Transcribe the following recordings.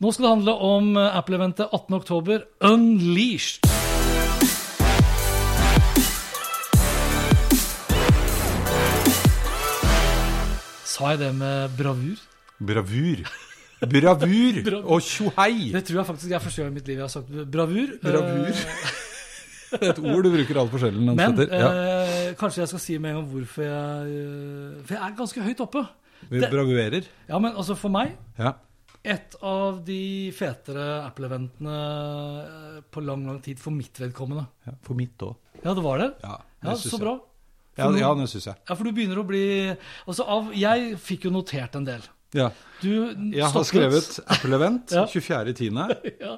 Nå skal det handle om eh, Apple-eventet 18.10, Unleashed. Sa jeg det med bravur? Bravur. Bravur Bra- og tjohei! Det tror jeg faktisk er første gang i mitt liv jeg har sagt bravur. Bravur. Eh, Et ord du bruker altfor sjelden. noen Men. Ja. eh, kanskje jeg skal si med en gang hvorfor jeg eh, For jeg er ganske høyt oppe. Vi bravuerer. Ja, men altså for meg Ja. Et av de fetere Apple-eventene eh, på lang, lang tid for mitt vedkommende. ja. For mitt òg. Ja, det var det? Ja, Ja, det ja så jeg. bra. Ja, For nå- ja, det syns jeg. Ja, for du begynner å bli Altså, av Jeg fikk jo notert en del. Ja. Du Jeg har skrevet Apple Event Ja. 24.10. ja,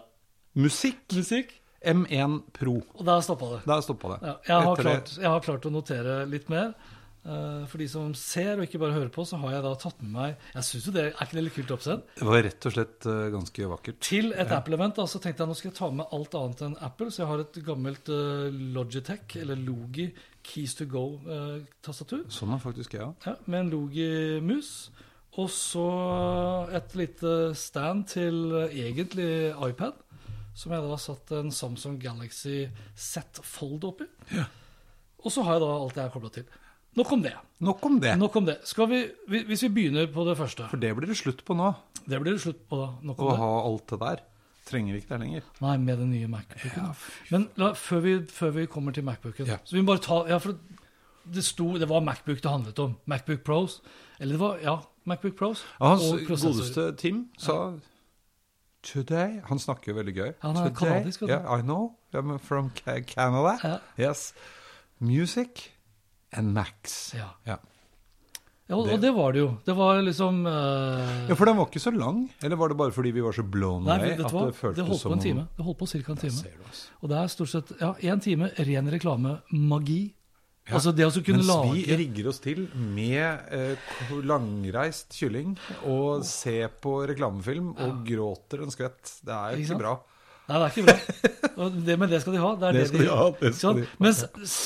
Musikk musikk, M1 Pro. og der stoppa det. Der stoppa det. Ja, jeg, har klart, jeg har klart å notere litt mer. Eh, for de som ser og ikke bare hører på, så har jeg da tatt med meg Jeg synes jo det Er ikke det litt kult oppsett? Det var rett og slett eh, ganske vakkert. Til et Apple-event da, så tenkte jeg nå skal jeg ta med alt annet enn Apple. Så jeg har et gammelt eh, Logitech, eller Logi Keys to Go-tastatur. Sånn er faktisk jeg ja. Ja, med en Logi-mus. Og så et lite stand til egentlig iPad, som jeg da har satt en Samsung Galaxy Z Fold oppi. Og så har jeg da alt jeg har kobla til. Nok om det. Nok om det. Nok om det. Skal vi, vi- hvis vi begynner på det første For det blir det slutt på nå. Det blir det slutt på. da. Nok Å det. ha alt det der. Trenger ikke det lenger. Nei, med den nye Macbooken. Men la, før, vi, før vi kommer til Macbooken Ja. Så vi må bare ta Ja, for det sto Det var Macbook det handlet om. Macbook Pros. Eller det var Ja, Macbook Pros. Ja, hans godeste Tim sa Today Han snakker jo veldig gøy. Han er Today, kanadisk. Yeah, I know. I'm from Canada. Ja. Yes. Music and Max. Ja. Ja. Ja, og, Det- og det var det jo. Det var liksom uh... ja, for den var ikke så lang. Eller var det bare fordi vi var så blown away? at hva? det føltes Det holdt på en time. Det holdt på ca. en time. altså. Og det er stort sett ja, én time ren reklame. Magi. Ja, Altså det å kunne Mens lage vi rigger oss til med eh, langreist kylling og ser på reklamefilm og gråter en skvett. Det er jo Ikke ikke bra. Nei, det er ikke bra. Og det, men det skal de ha. Det er Det det, skal de ha, det skal de. Mens,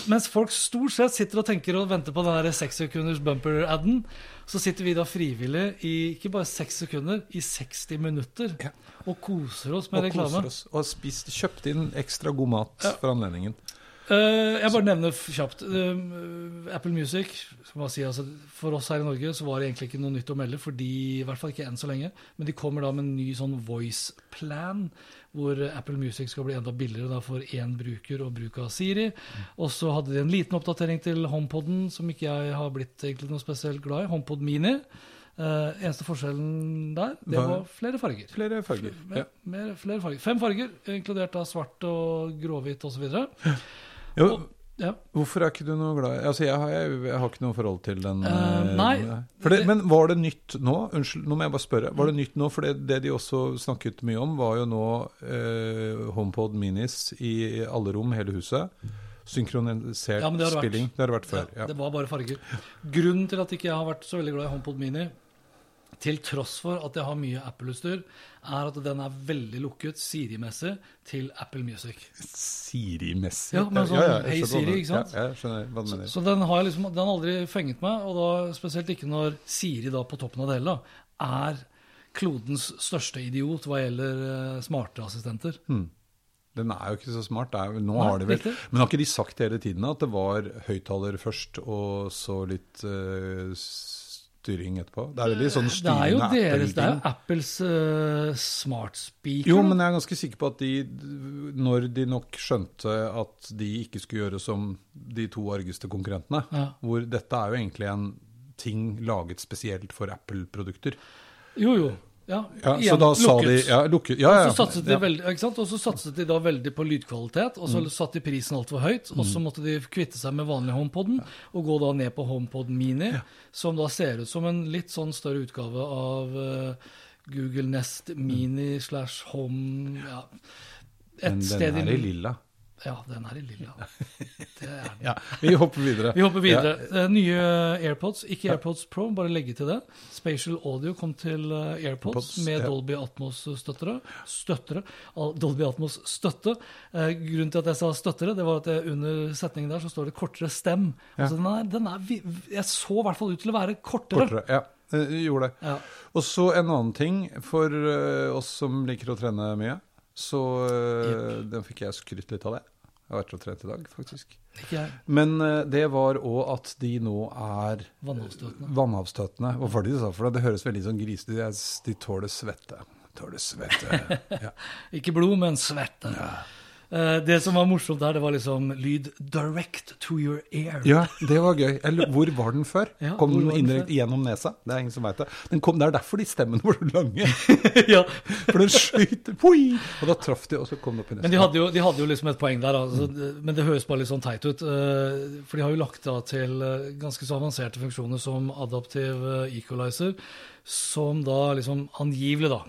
mens folk stort sett sitter og tenker og venter på den der seks sekunders bumper-adden, så sitter vi da frivillig i ikke bare seks sekunder, i 60 minutter Ja. og koser oss med Og reklame. oss. Og spist, kjøpt inn ekstra god mat for anledningen. Eh, jeg bare nevner kjapt. Uh, Apple Music si, altså, For oss her i Norge så var det egentlig ikke noe nytt å melde, fordi, i hvert fall ikke enn så lenge. Men de kommer da med en ny sånn voice plan, hvor Apple Music skal bli enda billigere da, for én bruker og bruk av Siri. Og så hadde de en liten oppdatering til HomePoden, som ikke jeg har blitt egentlig noe spesielt glad i. HomePod Mini. Uh, eneste forskjellen der, det var flere farger. Flere farger. Mer, Ja. mer, flere farger. Fem farger, inkludert av svart og gråhvitt osv. Jo, Ja. hvorfor er ikke du noe glad i Altså, jeg har, jeg, jeg har ikke noe forhold til den eh, nei. Det, men var det nytt nå? Unnskyld, nå må jeg bare spørre. Var det nytt nå? For det, det de også snakket mye om, var jo nå eh, HomePod Minis i alle rom, hele huset. Synkronisert Ja, det spilling. vært. Det har det vært før. Ja, Ja. Det var bare farger. Grunnen til at ikke jeg har vært så veldig glad i HomePod Mini, til tross for at jeg har mye Apple-utstyr, er at den er veldig lukket Siri-messig til Apple Music. Siri-messig. Ja, men sånn, ja, Hey hva du Siri, ikke sant? Ja, jeg skjønner hva du mener. så den har, liksom, den har aldri fenget meg, og da spesielt ikke når Siri da på toppen av det hele er klodens største idiot hva gjelder eh, smarte assistenter. Den er jo ikke så smart. Er, nå Nei, har de vel, riktig. men har ikke de sagt hele tiden at det var høyttaler først, og så litt eh, styring etterpå? Det er veldig sånn Det er jo deres, deres, det er jo Apples uh, smart speaker. Jo, men jeg er ganske sikker på at de, når de nok skjønte at de ikke skulle gjøre som de to argeste konkurrentene, Ja. hvor dette er jo egentlig en ting laget spesielt for Apple-produkter. Jo, jo. Ja, Ja, så igjen, da sa de. Ja, lukket. Ja, ja. Og så satset de veldig? Og så satset de da veldig på lydkvalitet, og så Mm. satte de prisen altfor høyt. Og så måtte de kvitte seg med vanlig HomePoden og gå da ned på HomePod Mini, som da ser ut som en litt sånn større utgave av uh, Google Nest Mini slash Home ja. Et Men sted den er i lilla. Ja, den er i lilla. Ja, vi hopper videre. Vi hopper videre. Ja. nye AirPods, ikke AirPods Pro, bare legge til det. Spatial Audio kom til eh, AirPods Pods, med ja. Dolby Atmos-støttere. Støttere. Dolby Atmos-støtte. Eh, grunnen til at jeg sa støttere, det var at under setningen der så står det kortere stem. Altså den er, den er, Jeg så i hvert fall ut til å være kortere. Kortere. Ja, eh, gjorde det. Ja. Og så en annen ting for oss som liker å trene mye. Så yep. den fikk jeg skrytt litt av det. Jeg har vært og trent i dag, faktisk. Ikke jeg. Men eh, det var òg at de nå er Vannavstøtende. vannavstøtende. Hva var det de sa for det? Det høres veldig sånn grisete ut. De- tåler svette. Tåler svette. Ja. Ikke blod, men svette. Eh, det som var morsomt der, det var liksom lyd direct to your ear. ja, det var gøy. Eller, hvor var den før? Ja, kom den indirekte gjennom nesa? Det er ingen som veit det. Den kom, det er derfor de stemmene var så lange. ja. For den skøyt! Og da traff de, og så kom det opp i nesa. Men de hadde, jo, de hadde jo liksom et poeng der, altså, mm. men det høres bare litt sånn teit ut. eh, For de har jo lagt da til eh, ganske så avanserte funksjoner som adaptiv eh, equalizer, som da liksom angivelig, da?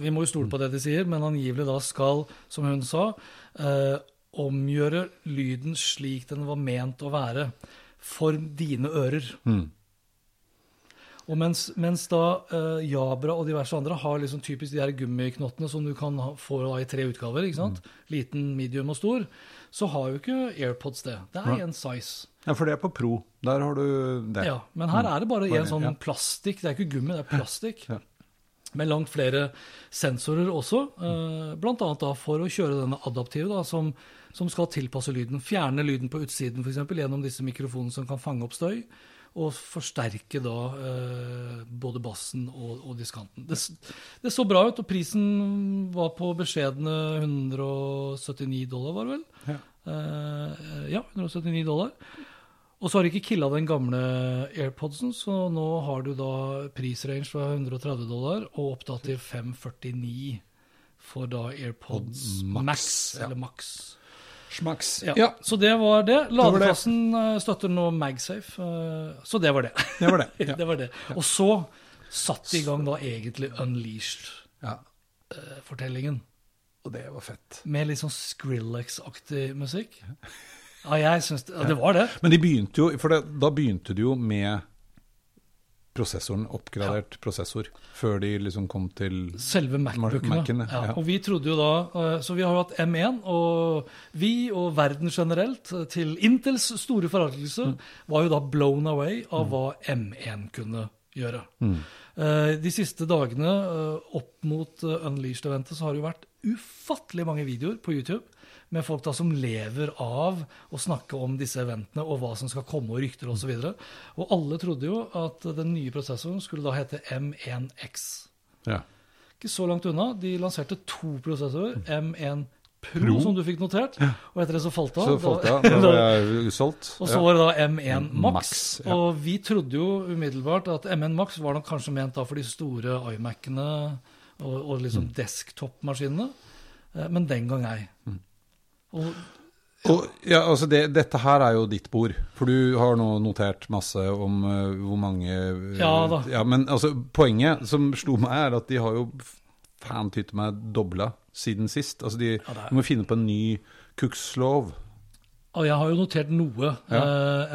Vi må jo stole på det de sier, men angivelig da skal, som hun sa, eh, omgjøre lyden slik den var ment å være for dine ører. Mm. Og mens, mens da eh, Jabra og diverse andre har liksom typisk de her gummiknottene som du kan ha, få da i tre utgaver, ikke sant? liten, medium og stor, så har jo ikke AirPods det. Det er én en size. Ja, for det er på pro. Der har du det. Ja, men her er det bare én en sånn plastikk. Det er ikke gummi, det er plastikk. Ja. Med langt flere sensorer også, eh, annet for å kjøre denne adaptive, da, som, som skal tilpasse lyden. Fjerne lyden på utsiden f.eks. gjennom disse mikrofonene som kan fange opp støy. Og forsterke da eh, både bassen og, og diskanten. Det, det så bra ut, og prisen var på beskjedne 179 dollar, var det vel? Ja. Eh, ja, 179 dollar. Og så har de ikke killa den gamle AirPodsen, så nå har du da prisrange fra 130 dollar og opp da til 549 for da AirPods Max, Max, ja. eller Max. Smaks. Ja, Så det var det. eh, støtter nå MagSafe, eh, så det var det. Det var det. Ja. det var det. Og så satt de i gang da egentlig Unleashed-fortellingen. ja. Og det var fett. Med litt sånn Skrillex-aktig musikk. Ja, jeg syns det, ja, det var det. Men de begynte jo, for det, da begynte de jo med prosessoren, oppgradert prosessor, før de liksom kom til Selve Macbookene. Ja. ja. Og vi trodde jo da eh, Så vi har jo hatt M1, og vi og verden generelt, eh, til Intels store forargelse, Mm. var jo da blown away av hva M1 kunne gjøre. Mm. Eh, De siste dagene eh, opp mot eh, Unleashed-eventet så har det jo vært ufattelig mange videoer på YouTube med folk da som lever av å snakke om disse eventene og hva som skal komme og rykter osv. Og, så og alle trodde jo at den nye prosessoren skulle da hete M1X. Ja. Ikke så langt unna. De lanserte to prosessorer. M1 Pro, som du fikk notert. Og etter det så falt det av. Så falt det av. Da var jeg usolgt. Og så var det da M1 Max. Ja. Og vi trodde jo umiddelbart at M1 Max var nok kanskje ment da for de store iMac-ene og, og liksom Mm. desktop-maskinene. Eh, Men den gang ei. Mm. Og Og, ja, altså det, dette her er jo ditt bord, for du har nå notert masse om uh, hvor mange uh, Ja da. Ja, men altså, poenget som slo meg, er at de har jo fan tyte meg dobla siden sist. Altså, de, ja, er- de må finne på en ny Cookslov. Og jeg har jo notert noe. Ja.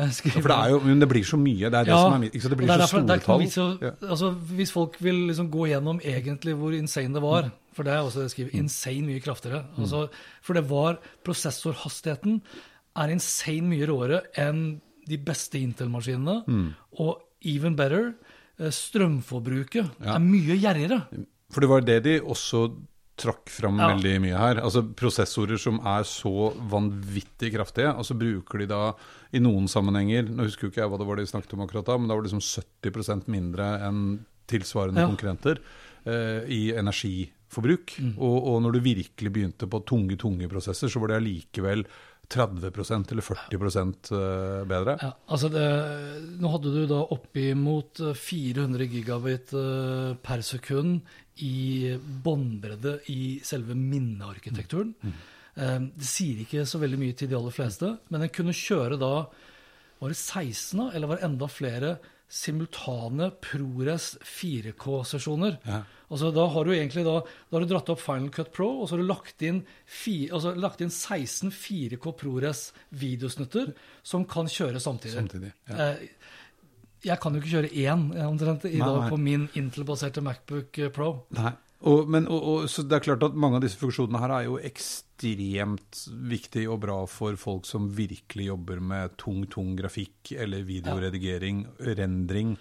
eh, For det er jo, men det blir så mye. Det er det Ja, som er mitt. Det blir er så derfor- det er store tall. Ja. altså, hvis folk vil liksom gå gjennom egentlig hvor insane det var, for det er også det jeg skriver, Mm. insane mye kraftigere. Altså, for det var prosessorhastigheten er insane mye råere enn de beste Intel-maskinene. Mm. Og even better, eh, strømforbruket er mye gjerrigere. For det var det de også trakk fram Ja. veldig mye her. Altså prosessorer som er så vanvittig kraftige, og så bruker de da i noen sammenhenger Nå husker jo ikke jeg hva det var de snakket om akkurat da, men da var det liksom 70% mindre enn tilsvarende Ja. konkurrenter eh, i energiforbruk. Mm. Og, og når du virkelig begynte på tunge, tunge prosesser, så var det allikevel 30% eller 40 eh, bedre. Ja, altså det, nå hadde du da oppimot 400 gigabit eh, per sekund i båndbredde i selve minnearkitekturen. Mm. Det sier ikke så veldig mye til de aller fleste, men en kunne kjøre da Var det 16, eller var det enda flere simultane ProRes 4K-sesjoner? Ja. Altså, da har du egentlig da, da har du dratt opp Final Cut Pro, og så har du lagt inn, altså, lagt inn 16 4K ProRes videosnutter som kan kjøre samtidig. samtidig ja. eh, jeg kan jo ikke kjøre én omtrent i dag på min Intel-baserte Macbook eh, Pro. Nei. Og, men, og, og, så det er klart at Mange av disse funksjonene her er jo ekstremt viktig og bra for folk som virkelig jobber med tung, tung grafikk eller videoredigering, ja. rendring.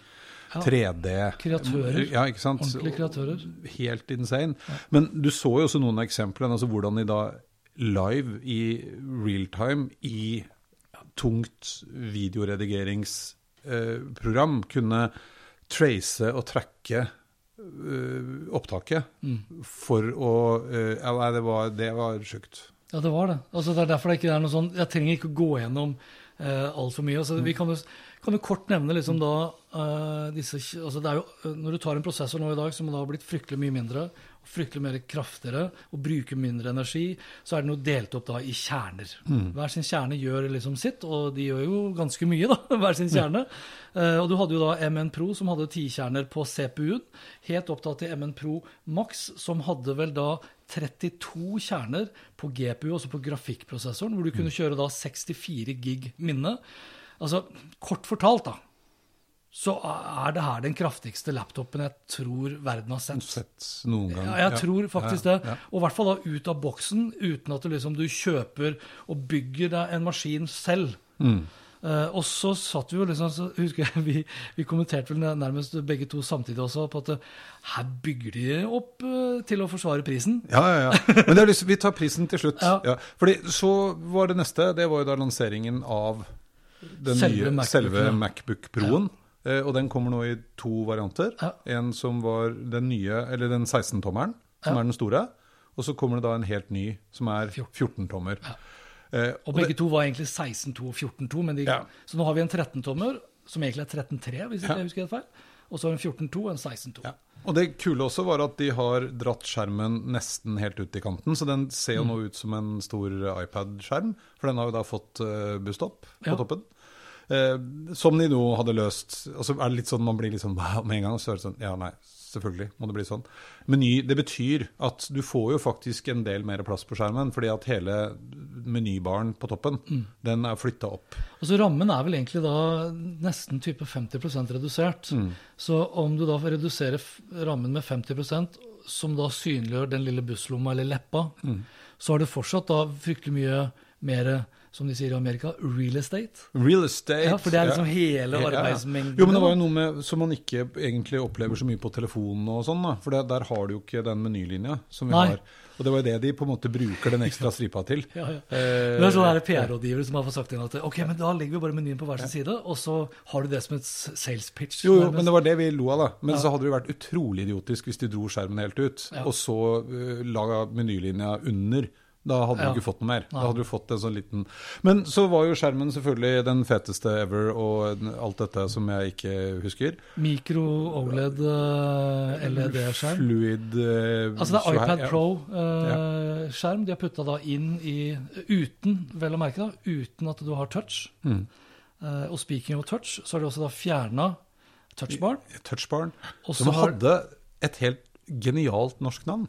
3D Kreatører. Ja? Ordentlige kreatører. Helt insane. Ja. Men du så jo også noen av eksemplene, altså hvordan de da live i realtime i tungt videoredigeringsprogram eh, kunne trace og tracke eh, opptaket mm. for å eh, nei, det var, det var sjukt. Ja, det var det. Altså, det er derfor det ikke er noe sånn Jeg trenger ikke å gå gjennom eh, altfor mye. Altså, mm. Vi kan jo kan jo kort nevne liksom da uh, disse altså det er jo, eh, Når du tar en prosessor nå i dag som da har blitt fryktelig mye mindre, fryktelig mer kraftigere og bruker mindre energi, så er den jo delt opp da i kjerner. Mm. Hver sin kjerne gjør liksom sitt, og de gjør jo ganske mye, da, hver sin kjerne. Mm. Uh, og du hadde jo da MN Pro som hadde ti kjerner på CPU-en, helt opptatt til MN Pro Max, som hadde vel da 32 kjerner på GPU, også på grafikkprosessoren, hvor du kunne mm. kjøre da 64 gig minne. Altså, kort fortalt, da, så er det her den kraftigste laptopen jeg tror verden har sett. Sett noen gang. Ja, jeg ja. tror faktisk ja, det. Og i hvert fall da ut av boksen, uten at du, liksom, du kjøper og bygger deg en maskin selv. Mm. Uh, og så satt vi jo liksom så husker jeg, vi, vi, kommenterte vel nærmest begge to samtidig også på at uh, her bygger de opp uh, til å forsvare prisen. Ja, ja, ja. Men lyst, vi tar prisen til slutt. ja. ja. Fordi så var det neste. Det var jo da lanseringen av den selve nye, MacBook, selve Macbook Pro-en. Ja. Eh, og den kommer nå i to varianter. Ja. En som var den nye, eller den 16-tommeren, som ja. er den store. Og så kommer det da en helt ny, som er 14-tommer. Eh, og, og begge det, to var egentlig 16-2 og 14-2. Så nå har vi en 13-tommer, som egentlig er 13-3, hvis ikke jeg husker helt feil. Og så en 14-2 og en 16-2. Ja. Og det kule også var at de har dratt skjermen nesten helt ut i kanten. Så den ser jo mm. nå ut som en stor iPad-skjerm, for den har jo da fått uh, busstopp på ja. toppen. Uh, som de nå hadde løst. Og så er det litt sånn man blir litt sånn wow med en gang. Og så er det sånn Ja, nei, selvfølgelig må det bli sånn. Meny, det betyr at du får jo faktisk en del mer plass på skjermen, fordi at hele menybaren på toppen, mm. den er flytta opp. Altså Rammen er vel egentlig da nesten type 50 redusert. Mm. Så om du da reduserer rammen med 50% som da synliggjør den lille busslomma eller leppa, mm. så har du fortsatt da fryktelig mye mer som de sier i Amerika, real estate. Real estate. Ja, For det er liksom hele arbeidsmengden. Jo, men det var jo noe med, som man ikke egentlig opplever så mye på telefonen og sånn, da. For det, der har du jo ikke den menylinja som vi Nei. har. Og det var jo det de på en måte bruker den ekstra stripa til. ja, ja. Eh, det er sånne PR-rådgivere som har fått sagt inn at ok, men da legger vi bare menyen på hver sin side, og så har du det som et sales pitch. Jo, jo men det var det vi lo av, da. Men ja. så hadde det vært utrolig idiotisk hvis de dro skjermen helt ut, og så uh, laga menylinja under. Da hadde ja. du ikke fått noe mer. Da hadde du fått en sånn liten Men så var jo skjermen selvfølgelig den feteste ever, og alt dette som jeg ikke husker. Mikro OLED eh, LED-skjerm. Fluid uh, Altså det er iPad Pro-skjerm uh, de har putta da inn i Uten, vel å merke, da, uten at du har touch. Mm. Uh, og speaking of touch, så har de også da fjerna touchbaren. Touchbaren. Som hadde et helt genialt norsk navn.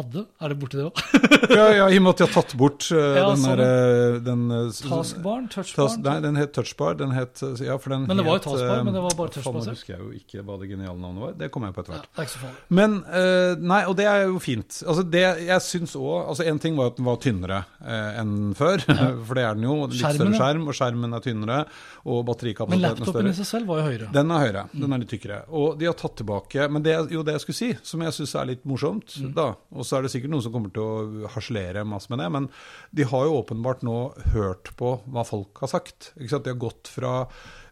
Hadde? Er det borte, det òg? Ja, ja, i og med at de har tatt bort uh, Ja, den sånn. derre den, Taskbaren? Touchbaren? Task, nei, den het Touchbar. Den het, ja, for den Men det var jo Taskbar, eh, men det var bare touchbar Nå husker jeg jo ikke hva det geniale navnet var. Det kommer jeg på etter Ja, hvert. det er ikke så farlig. Men uh, Nei, og det er jo fint. Altså det jeg syns òg altså En ting var at den var tynnere uh, enn før, for det er den jo. Litt Skjermen, større skjerm, og skjermen er tynnere. Og Men batterikapasiteten er laptopen i seg selv var jo høyere. Den er høyere. Den er litt tykkere. Og de har tatt tilbake Men det er jo det jeg skulle si, som jeg syns er litt morsomt, Mm. da Og så er det sikkert noen som kommer til å harselere masse med det, men de har jo åpenbart nå hørt på hva folk har sagt. De har gått fra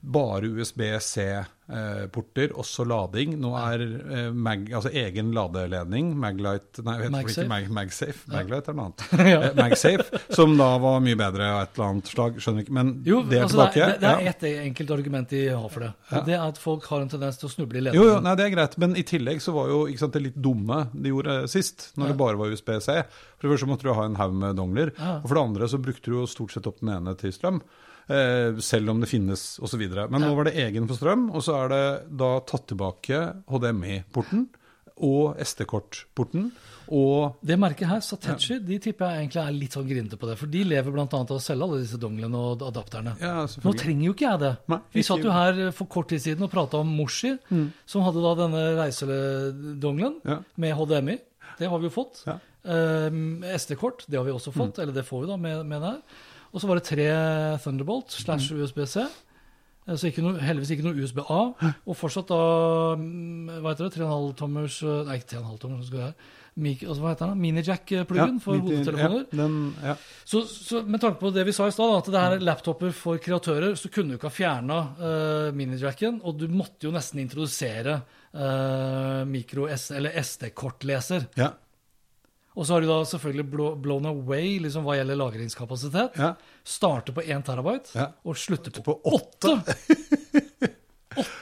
bare USB-C-porter, også lading. Nå er eh, Mag, altså egen ladeledning, Maglite Nei, jeg vet ikke Mag, MagSafe. Maglite er noe annet. ja. MagSafe, som da var mye bedre av et eller annet slag. Skjønner ikke. Men Jo, det er altså det, tilbake. er, det er ja. ett enkelt argument de har for det. Ja. Det er at folk har en tendens til å snuble i ledningen. jo, nei, det er greit, men i tillegg så var jo sant, det litt dumme de gjorde sist, når det bare var USB-C. For det første måtte du ha en haug med dongler, og for det andre så brukte du jo stort sett opp den ene til strøm. Eh, selv om det finnes osv. Men nå var det egen på strøm, og så er det da tatt tilbake HDMI-porten og SD-kort-porten. Og Det merket her, Satechi, de tipper jeg egentlig er litt sånn grinete på det. For de lever bl.a. av å selge alle disse donglene og adapterne. ja, Nå trenger jo ikke jeg det. Nei, Vi satt jo her for kort tid siden og prata om Moshi, som hadde da denne reisedonglen Ja. med HDMI. Det har vi jo fått. Ja. Um, SD-kort, det har vi også fått. Eller det får vi da med, med det her. Og så var det tre Thunderbolt slash USB-C. Eh, Så ikke noe, heldigvis ikke noe USB-A. Og fortsatt da mm, hva heter det, 3,5 tommers eh, Nei, ikke 3,5 tommers, så skal jeg Mik, altså, hva heter den? Minijack-pluggen for midt hodetelefoner. Ja, den, ja. Så, så med tanke på det vi sa i stad, at det her er laptoper for kreatører, så kunne du ikke ha fjerna uh, minijacken, og du måtte jo nesten introdusere uh, mikro-S, eller SD-kortleser. ja. Og så har du da selvfølgelig blown away liksom, hva gjelder lagringskapasitet. Ja. Starter på 1 terabyte Ja. og slutter på, På 8!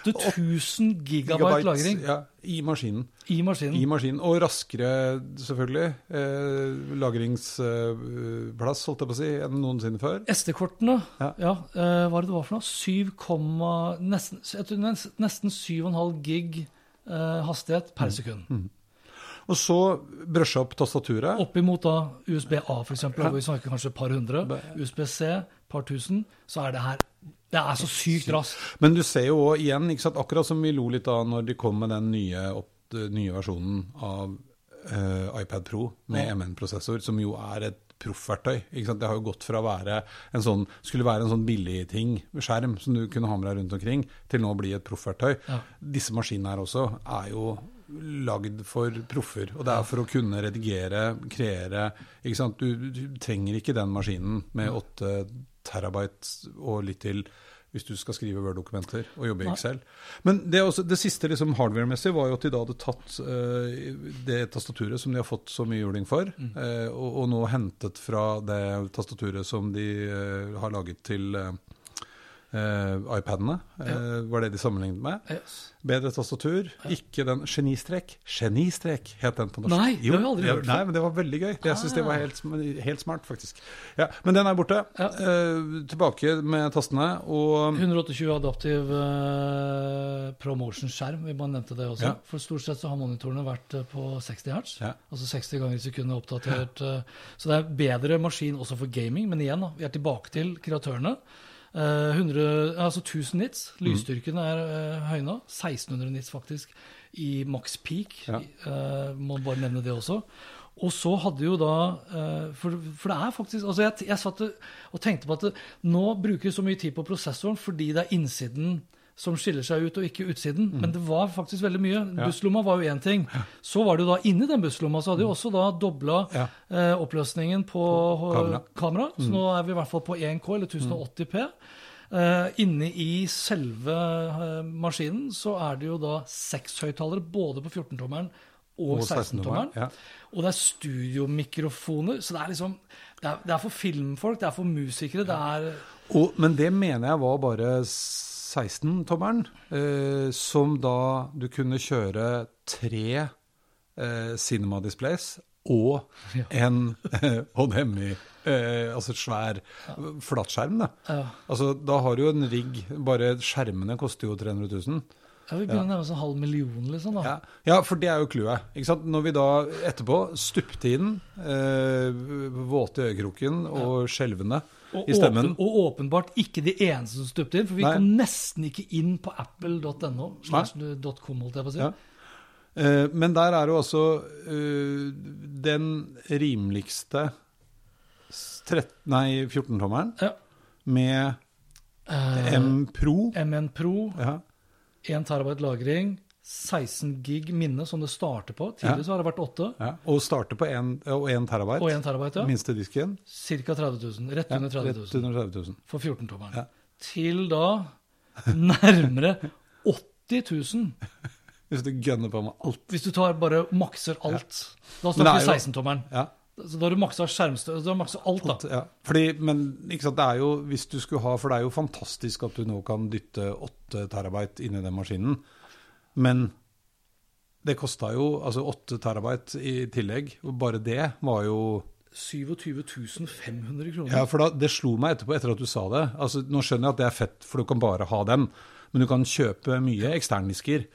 8000 gigabyte lagring Ja, I maskinen. i maskinen. I maskinen. Og raskere, selvfølgelig, eh, lagringsplass, holdt jeg på å si, enn noensinne før. SD-kortene, ja, Ja. eh, hva det var for noe? 7, nesten, nesten 7,5 gig eh, hastighet per sekund. Og så brushe opp tastaturet. Oppimot da USB-A, f.eks., hvor vi snakker kanskje et par hundre. USB-C, par tusen. Så er det her Det er så sykt raskt. Men du ser jo òg igjen, ikke sant, akkurat som vi lo litt av når de kom med den nye, opp, nye versjonen av uh, iPad Pro med Ja. MN-prosessor, som jo er et proffverktøy. Det har jo gått fra å være en sånn, skulle være en sånn billigting, skjerm, som du kunne ha med deg rundt omkring, til nå å bli et proffverktøy. Ja. Disse maskinene her også er jo lagd for proffer, og det er for å kunne redigere, kreere. Du, du trenger ikke den maskinen med 8 terabyte og litt til hvis du skal skrive Word-dokumenter og jobbe i Excel. Men det, også, det siste liksom hardware-messig var jo at de da hadde tatt eh, det tastaturet som de har fått så mye juling for, eh, og, og nå hentet fra det tastaturet som de eh, har laget til eh, iPadene, uh, var det de sammenlignet med. Yes. Bedre tastatur. Ikke den genistrek. Genistrek het den på norsk. Nei, det har jeg aldri ja, hørt. Nei, men det var veldig gøy. Jeg syns det var helt, helt smart, faktisk. Ja, men den er borte. Ja. Eh, tilbake med tastene. Og 128 adaptiv promotion-skjerm, vi bare nevnte det også. Ja. For stort sett så har monitorene vært på 60 hertz. Ja. Altså 60 ganger i sekundet oppdatert. Så det er bedre maskin også for gaming. Men igjen, da, vi er tilbake til kreatørene. Eh, 100, altså 1000 nits. Mm. Lysstyrken er uh, høyna. 1600 nits faktisk i max peak. Ja. Uh, må bare nevne det også. Og så hadde jo da uh, for, for det er faktisk altså Jeg, jeg satt og tenkte på at det, nå bruker vi så mye tid på prosessoren fordi det er innsiden som skiller seg ut, og ikke utsiden. Men det var faktisk veldig mye. Busslomma var jo én ting. Så var det jo da inni den busslomma, så hadde de også da dobla Ja. eh, oppløsningen på Kamera. kamera. Så nå er vi i hvert fall på 1K, eller 1080P. Eh, inne i selve eh, maskinen så er det jo da seks høyttalere, både på 14-tommeren og, Og 16-tommeren. 16-tommeren, ja. Og det er studiomikrofoner. Så det er liksom det er, det er for filmfolk, det er for musikere, det er Og, men det mener jeg var bare 16-tommeren, eh, som da du kunne kjøre tre eh, Cinema Displays og en eh, HDMI, eh, altså svær flatskjerm. Da. Ja. Altså, da har du jo en rigg Bare skjermene koster jo 300 000. Jeg vil begynne nærmest en halv million, liksom. da. Ja, ja for det er jo clouet. Når vi da etterpå stupte inn, eh, våte i øyekroken og skjelvende Og, i stemmen åpen, og åpenbart ikke de eneste som stupte inn, for vi Nei. kom nesten ikke inn på apple.no. si. Ja. Eh, Men der er jo også eh, den rimeligste s- trett- nei, 14-tommeren Ja. med Eh, M Pro. M1 Pro, Ja. 1 terabyte lagring, 16 gig minne som det starter på. Tidligere Ja. så har det vært 8 Ja. Og starter på 1 terabyte. og 1 terabyte. Ja. Minste disken. Ca. 30 000. Rett under 30 rett 000 under 30 000. for 14-tommeren. Ja. Til da nærmere 80 000 Hvis du gønner på med alt. hvis du tar bare makser alt. Da snakker vi er 16-tommeren. Ja. Så da har du maksa skjermstø... Da har du maksa alt, da. Ja. Fordi, men ikke sant, det er jo, hvis du skulle ha, for det er jo fantastisk at du nå kan dytte 8 terabyte inni den maskinen. Men det kosta jo altså 8 terabyte i tillegg. Og bare det var jo 27 500 kroner. Ja, for da, det slo meg etterpå, etter at du sa det. Altså, nå skjønner jeg at det er fett, for du kan bare ha den. Men du kan kjøpe mye eksterndisker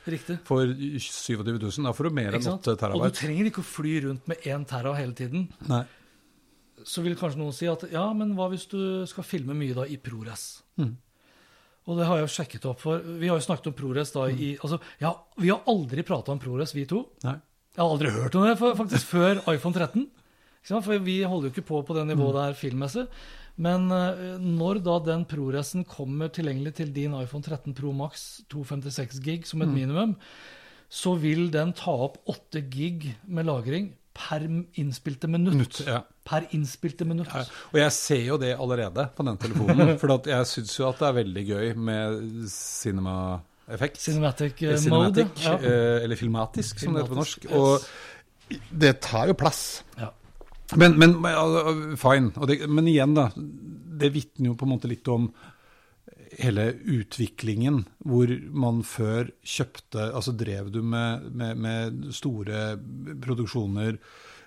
for 27 000. Da får du mer enn 8 terabyte. Og du trenger ikke å fly rundt med 1 tera hele tiden. Nei. Så vil kanskje noen si at ja, men hva hvis du skal filme mye da i ProRes? Og det har jeg jo sjekket opp for. Vi har jo snakket om ProRes da i altså, ja, Vi har aldri prata om ProRes, vi to. Nei. Jeg har aldri hørt om det faktisk før iPhone 13. Ikke sant? For vi holder jo ikke på på det nivået der filmmessig. Men eh, når da den ProResen kommer tilgjengelig til din iPhone 13 Pro Max 256 gig som et minimum, så vil den ta opp 8 gig med lagring per innspilte minutt. Minutt, ja. Per innspilte minutt. Ja, Og jeg ser jo det allerede på den telefonen. For jeg syns jo at det er veldig gøy med cinema-effekt. Cinematic eh, Cinematic, mode. Ja. eh, eller filmatisk, som det heter på norsk. Og det tar jo plass. Ja. Men, men fine. Det, men igjen, da. Det vitner jo på en måte litt om hele utviklingen, hvor man før kjøpte Altså drev du med, med, med store produksjoner,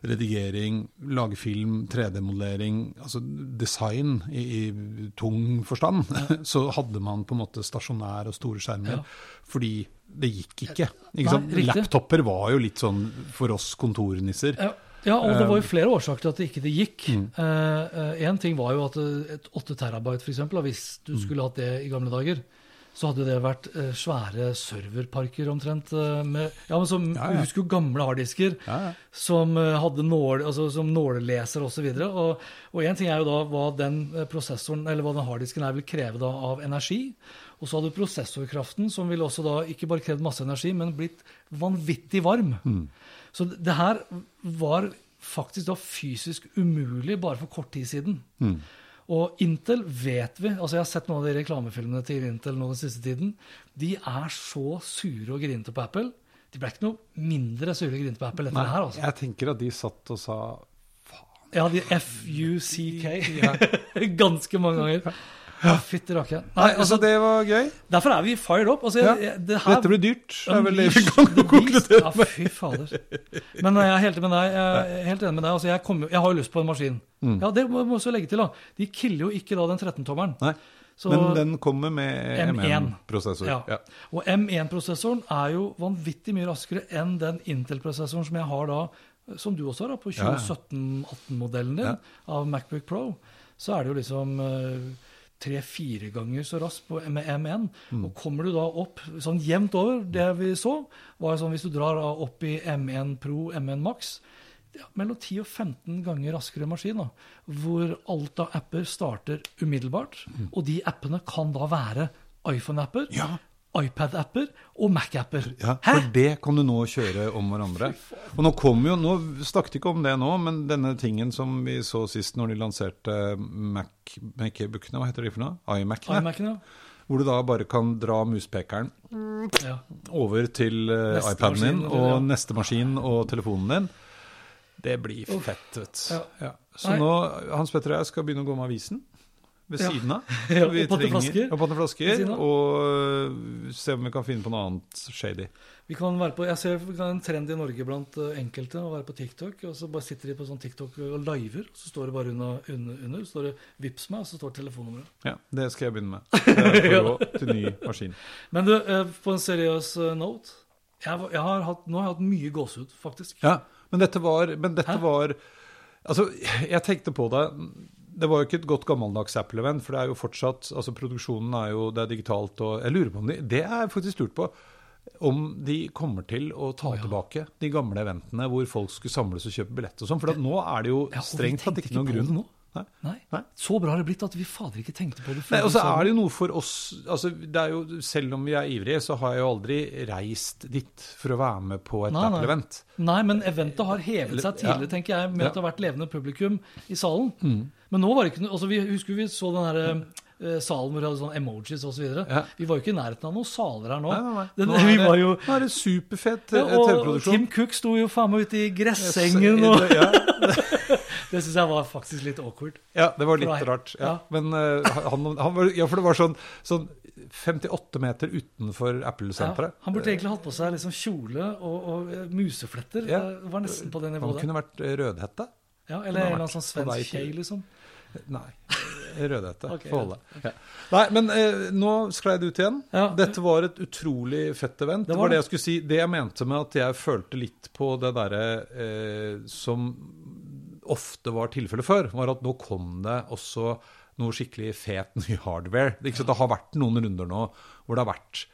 redigering, lage film, 3D-modellering, altså design i, i tung forstand, så hadde man på en måte stasjonær og store skjermer. Ja. Fordi det gikk ikke. Nei, ikke riktig. Laptoper var jo litt sånn for oss kontornisser. Ja, ja, og det var jo flere årsaker til at det ikke det gikk. Mm. uh, ting var jo at et 8 terabyte, eksempel, hvis Mm. du skulle hatt det i gamle dager, så hadde det vært eh, svære serverparker omtrent. eh, med, ja, men som, Ja, ja. Husk jo gamle harddisker Ja, som eh, hadde nål, altså, som nåleleser osv. Og én ting er jo da hva den eh, prosessoren, eller hva den harddisken her vil kreve da av energi. Og så hadde du prosessorkraften, som ville også da ikke bare krevd masse energi, men blitt vanvittig varm. Så det her var faktisk da fysisk umulig bare for kort tid siden. Og Intel vet vi, altså jeg har sett noen av de reklamefilmene til Intel nå den siste tiden, de er så sure og grinete på Apple. De ble ikke noe mindre sure og grinete på Apple etter Nei, det her. altså. Jeg tenker at de satt og sa faen. Ja, de F-U-C-K. Ganske mange ganger. Ja, Fytti rakkeren. Altså, det var gøy. Derfor er vi fired up. Altså, Ja. det her, Dette blir dyrt. Det er vel det vi- vi kan konkludere med. Ja, fy fader. Men jeg er helt enig med deg. Jeg helt enig med deg. Altså, jeg, kommer jeg har jo lyst på en maskin. Ja, Det må jeg også legge til. da. De killer jo ikke da den 13-tommeren. Så- Men den kommer med M1. M1-prosessor. Ja. Ja. Og M1-prosessoren er jo vanvittig mye raskere enn den Intel-prosessoren som jeg har da, som du også har da, på Ja, ja. 2017-18-modellen din av Macbook Pro. Så er det jo liksom tre-fire ganger så raskt på, med M1. Mm. Og kommer du da opp sånn jevnt over, det vi så, var sånn hvis du drar opp i M1 Pro, M1 Max, ja, mellom 10 og 15 ganger raskere maskin, da, hvor alt av apper starter umiddelbart. Og de appene kan da være iPhone-apper, Ja. iPad-apper og Mac-apper. Ja, Hæ? for det kan du nå kjøre om hverandre. Og nå kom jo, nå snakket ikke om det nå, men denne tingen som vi så sist når de lanserte Mac, Mac-bookene, hva heter de for noe? iMac-ene. iMac-en. Hvor du da bare kan dra muspekeren ja. over til uh, iPaden din maskin, og ja. neste maskin og telefonen din. Det blir fett, vet du. Ja. Ja. Så Nei. nå, Hans Petter og jeg skal begynne å gå med avisen. Ved Ja. siden av. Ja, Vi og på trenger- flasker. Og. Og øh, se om vi kan finne på noe annet shady. Vi kan være på, jeg ser vi kan en trend i Norge blant eh, enkelte å være på TikTok. og Så bare sitter de på sånn TikTok og liver. Så står det bare under, under, under så står det 'Vips meg', og så står telefonnummeret. Ja, det skal jeg begynne med. Det er for gå til ny maskin. Men du, eh, på en seriøs eh, note jeg, jeg har hatt, Nå har jeg hatt mye gåsehud, faktisk. Ja, men dette var, men dette var Altså, jeg tenkte på det. Det var jo ikke et godt gammeldags Apple-event, for det er jo fortsatt altså Produksjonen er jo det er digitalt, og jeg lurer på om de Det er jeg faktisk lurt på. Om de kommer til å ta tilbake de gamle eventene hvor folk skulle samles og kjøpe billett og sånn. For nå er det jo Ja, strengt tatt ikke noen grunn nå. Nei. Nei. Nei. Så bra har det blitt at vi fader ikke tenkte på det før. Nei, og så er det jo noe for oss altså det er jo, Selv om vi er ivrige, så har jeg jo aldri reist dit for å være med på et. Apple-event. Nei, men eventet har hevet seg Ja. tenker jeg, med Ja. at det har vært levende publikum i salen. Men nå var det ikke noe altså Vi husker vi så den derre eh, salen hvor vi hadde sånn emojis osv. Ja. Vi var jo ikke i nærheten av noen saler her nå. Nei, nei, nei. Den, Nå er vi det- var jo Nå er det superfett ja, eh, Og TV-produksjon. Tim Cook sto jo faen meg ute i gressengen, og Ja, det syns jeg var faktisk litt awkward. ja, det var litt rart. Ja. Ja. Men uh, han, han var, Ja, for det var sånn, sånn 58 meter utenfor Apple-senteret. han burde egentlig hatt på seg liksom kjole og, og musefletter. Ja. Det var nesten på det nivået. Han kunne vært rødhette. Ja, eller en eller annen sånn svensk til- liksom. Nei, rødhette. Ok, Få holde. Ja. Nei, men eh, nå sklei det ut igjen. Ja. Dette var et utrolig fett event. Det var det jeg skulle si. Det jeg mente med at jeg følte litt på det derre eh, som ofte var tilfellet før, var at nå kom det også noe skikkelig fet ny hardware. Det, det har vært noen runder nå hvor det har vært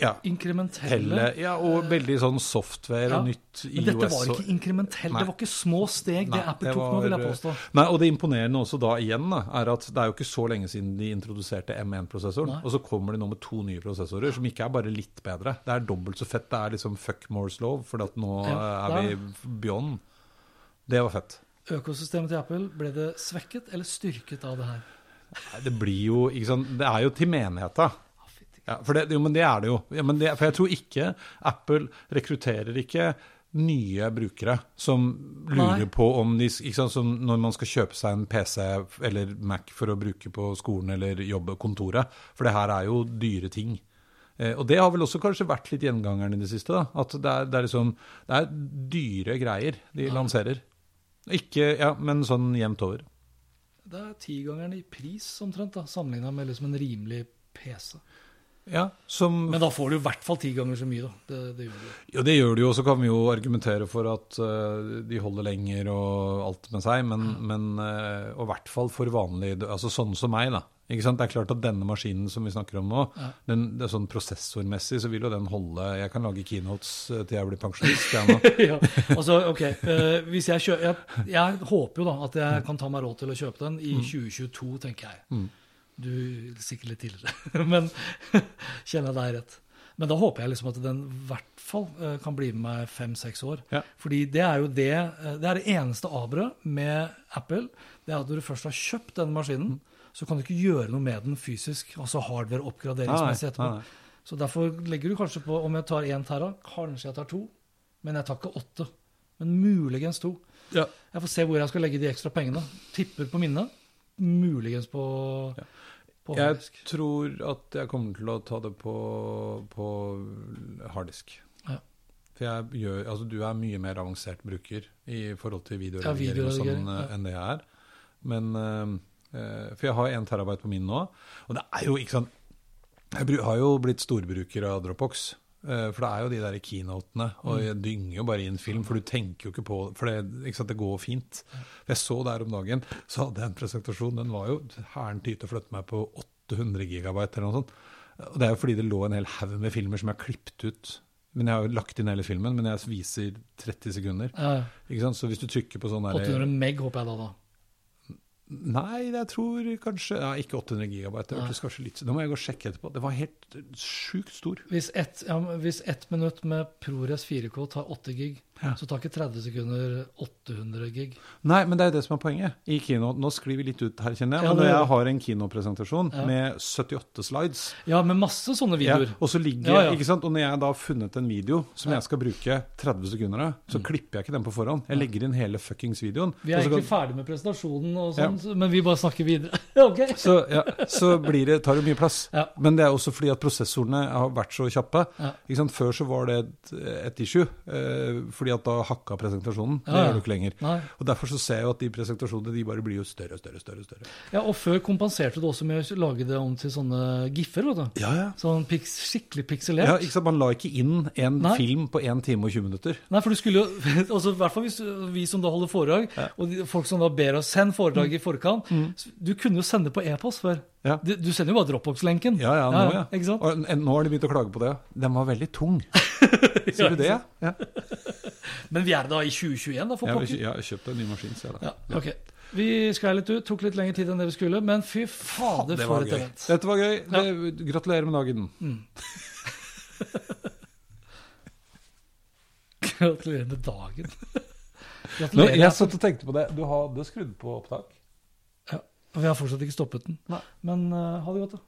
ja, Inkrementelle. ja, og veldig sånn software Ja. og nytt IOS. Men dette var ikke inkrementelt, Det var ikke små steg, det Apple tok nå, vil jeg påstå. Nei, og det imponerende også da igjen da, er at det er jo ikke så lenge siden de introduserte M1-prosessoren. Og så kommer de nå med to nye prosessorer som ikke er bare litt bedre. Det er dobbelt så fett. Det er liksom fuck Moores love, for nå Ja, er vi beyond. Det var fett. Økosystemet til Apple, ble det svekket eller styrket av det her? Nei, Det blir jo ikke sant, Det er jo til menigheta. Ja, for det, jo, men det er det jo. Ja, men det, for jeg tror ikke Apple rekrutterer ikke nye brukere som lurer Nei. på om de ikke sant, som Når man skal kjøpe seg en PC eller Mac for å bruke på skolen eller jobbe kontoret. For det her er jo dyre ting. Eh, og det har vel også kanskje vært litt gjengangeren i det siste. da, At det er, det er liksom Det er dyre greier de lanserer. Ikke Ja, men sånn jevnt over. Det er tigangeren i pris omtrent, da, sammenligna med liksom en rimelig PC. Ja, som Men da får du i hvert fall ti ganger så mye, da. Det, det gjør du. Jo, det gjør du jo. Så kan vi jo argumentere for at uh, de holder lenger og alt med seg. Men, men uh, og i hvert fall for vanlig Altså sånn som meg, da. Ikke sant? Det er klart at denne maskinen som vi snakker om nå, den, det er sånn prosessormessig så vil jo den holde Jeg kan lage keynotes eh, til jeg blir pensjonist. Ja, altså, ok, Uh, hvis jeg, kjø jeg, jeg håper jo da at jeg kan ta meg råd til å kjøpe den i 2022, tenker jeg. Du sikkert litt tidligere, men kjenner jeg deg rett. Men da håper jeg liksom at den i hvert fall eh, kan bli med meg fem-seks år. Ja. Fordi det er jo det eh, Det er det eneste averet med Apple. Det er at når du først har kjøpt denne maskinen, så kan du ikke gjøre noe med den fysisk. Altså hardware-oppgraderingsmessig etterpå. nei, nei. Så derfor legger du kanskje på om jeg tar én tera, kanskje jeg tar to. Men jeg tar ikke åtte. Men muligens to. Ja. Jeg får se hvor jeg skal legge de ekstra pengene. Tipper på minnet. Muligens på, på Jeg tror at jeg kommer til å ta det på, på harddisk. Ja. For gjør, altså du er mye mer avansert bruker i forhold til Ja, videoredigering ja, sånn eh, ja. enn det jeg er. Men eh, eh, For jeg har 1 terabyte på min nå, og det er jo ikke sånn Jeg har jo blitt storbruker av Dropbox. Eh, For det er jo de der keynotene, og Mm. jeg dynger jo bare inn film, for du tenker jo ikke på For det, for sant, det går fint. Jeg så der om dagen, så hadde jeg en presentasjon, den var jo hæren til å flytte meg på 800 gigabyte eller noe sånt. Og det er jo fordi det lå en hel haug med filmer som jeg har klippet ut. Men jeg har jo lagt inn hele filmen, men jeg viser 30 sekunder. Ja? Så hvis du trykker på sånn der 800 meg, håper jeg da. da. Nei, jeg tror kanskje ja, Ikke 800 gigabyte. Det hørtes kanskje litt Da må jeg gå og sjekke etterpå. Det var helt sjukt stor. Hvis ett ja, et minutt med ProRes 4K tar 8 gig, Ja. så tar ikke 30 sekunder 800 gig. Nei, men det er jo det som er poenget. I kino, Nå sklir vi litt ut her, kjenner jeg. Ja, Men når jeg har en kinopresentasjon Ja. med 78 slides Ja, med masse sånne videoer. og så ligger ja. ikke sant? Og når jeg da har funnet en video som. Mm. jeg skal bruke 30 sekunder av, så klipper jeg ikke den på forhånd. Jeg legger inn hele fuckings videoen. Vi er egentlig kan- ferdig med presentasjonen og Ja, sånn. så- men vi bare snakker videre. ok. Så, ja, så blir det, tar det mye plass. Men det er også fordi at prosessorene har vært så kjappe. Ja. Ikke sant? Før så var det et, et issue, eh, fordi at da hakka presentasjonen. Det Ja, ja. gjør du ikke lenger. Nei. Og Derfor så ser jeg jo at de presentasjonene de bare blir jo større og større. større, større. Ja, Og før kompenserte du også med å lage det om til sånne giffer. vet du. Ja, ja. Sånn piks, skikkelig pikselert. Ja, ikke sant? Man la ikke inn en Nei. film på 1 time og 20 minutter. Nei, for du skulle jo, altså i hvert fall hvis vi som da holder foredrag, og de, folk som da ber oss sende foredrag i forkant, du kunne jo sende på e-post før. Mm. Ja. Du, du sender jo bare Dropbox-lenken. Ja, ja, nå, ja. Sant? Og en- nå har de begynt å klage på det. Den var veldig tung. Sier du det? Ja, ja. Men vi er da i 2021, da, for pokker. Ja, jeg kjøpte kjøpt en ny maskin, ser jeg da. Ja, ok. Vi sklei litt ut, tok litt lengre tid enn det vi skulle, men fy fader, Det for et event. Dette var gøy. Det, gratulerer med dagen. Gratulerer med dagen. Nå, jeg satt og tenkte på det. Du hadde skrudd på opptak. Ja, og vi har fortsatt ikke stoppet den. Nei. Men uh, ha det godt, da.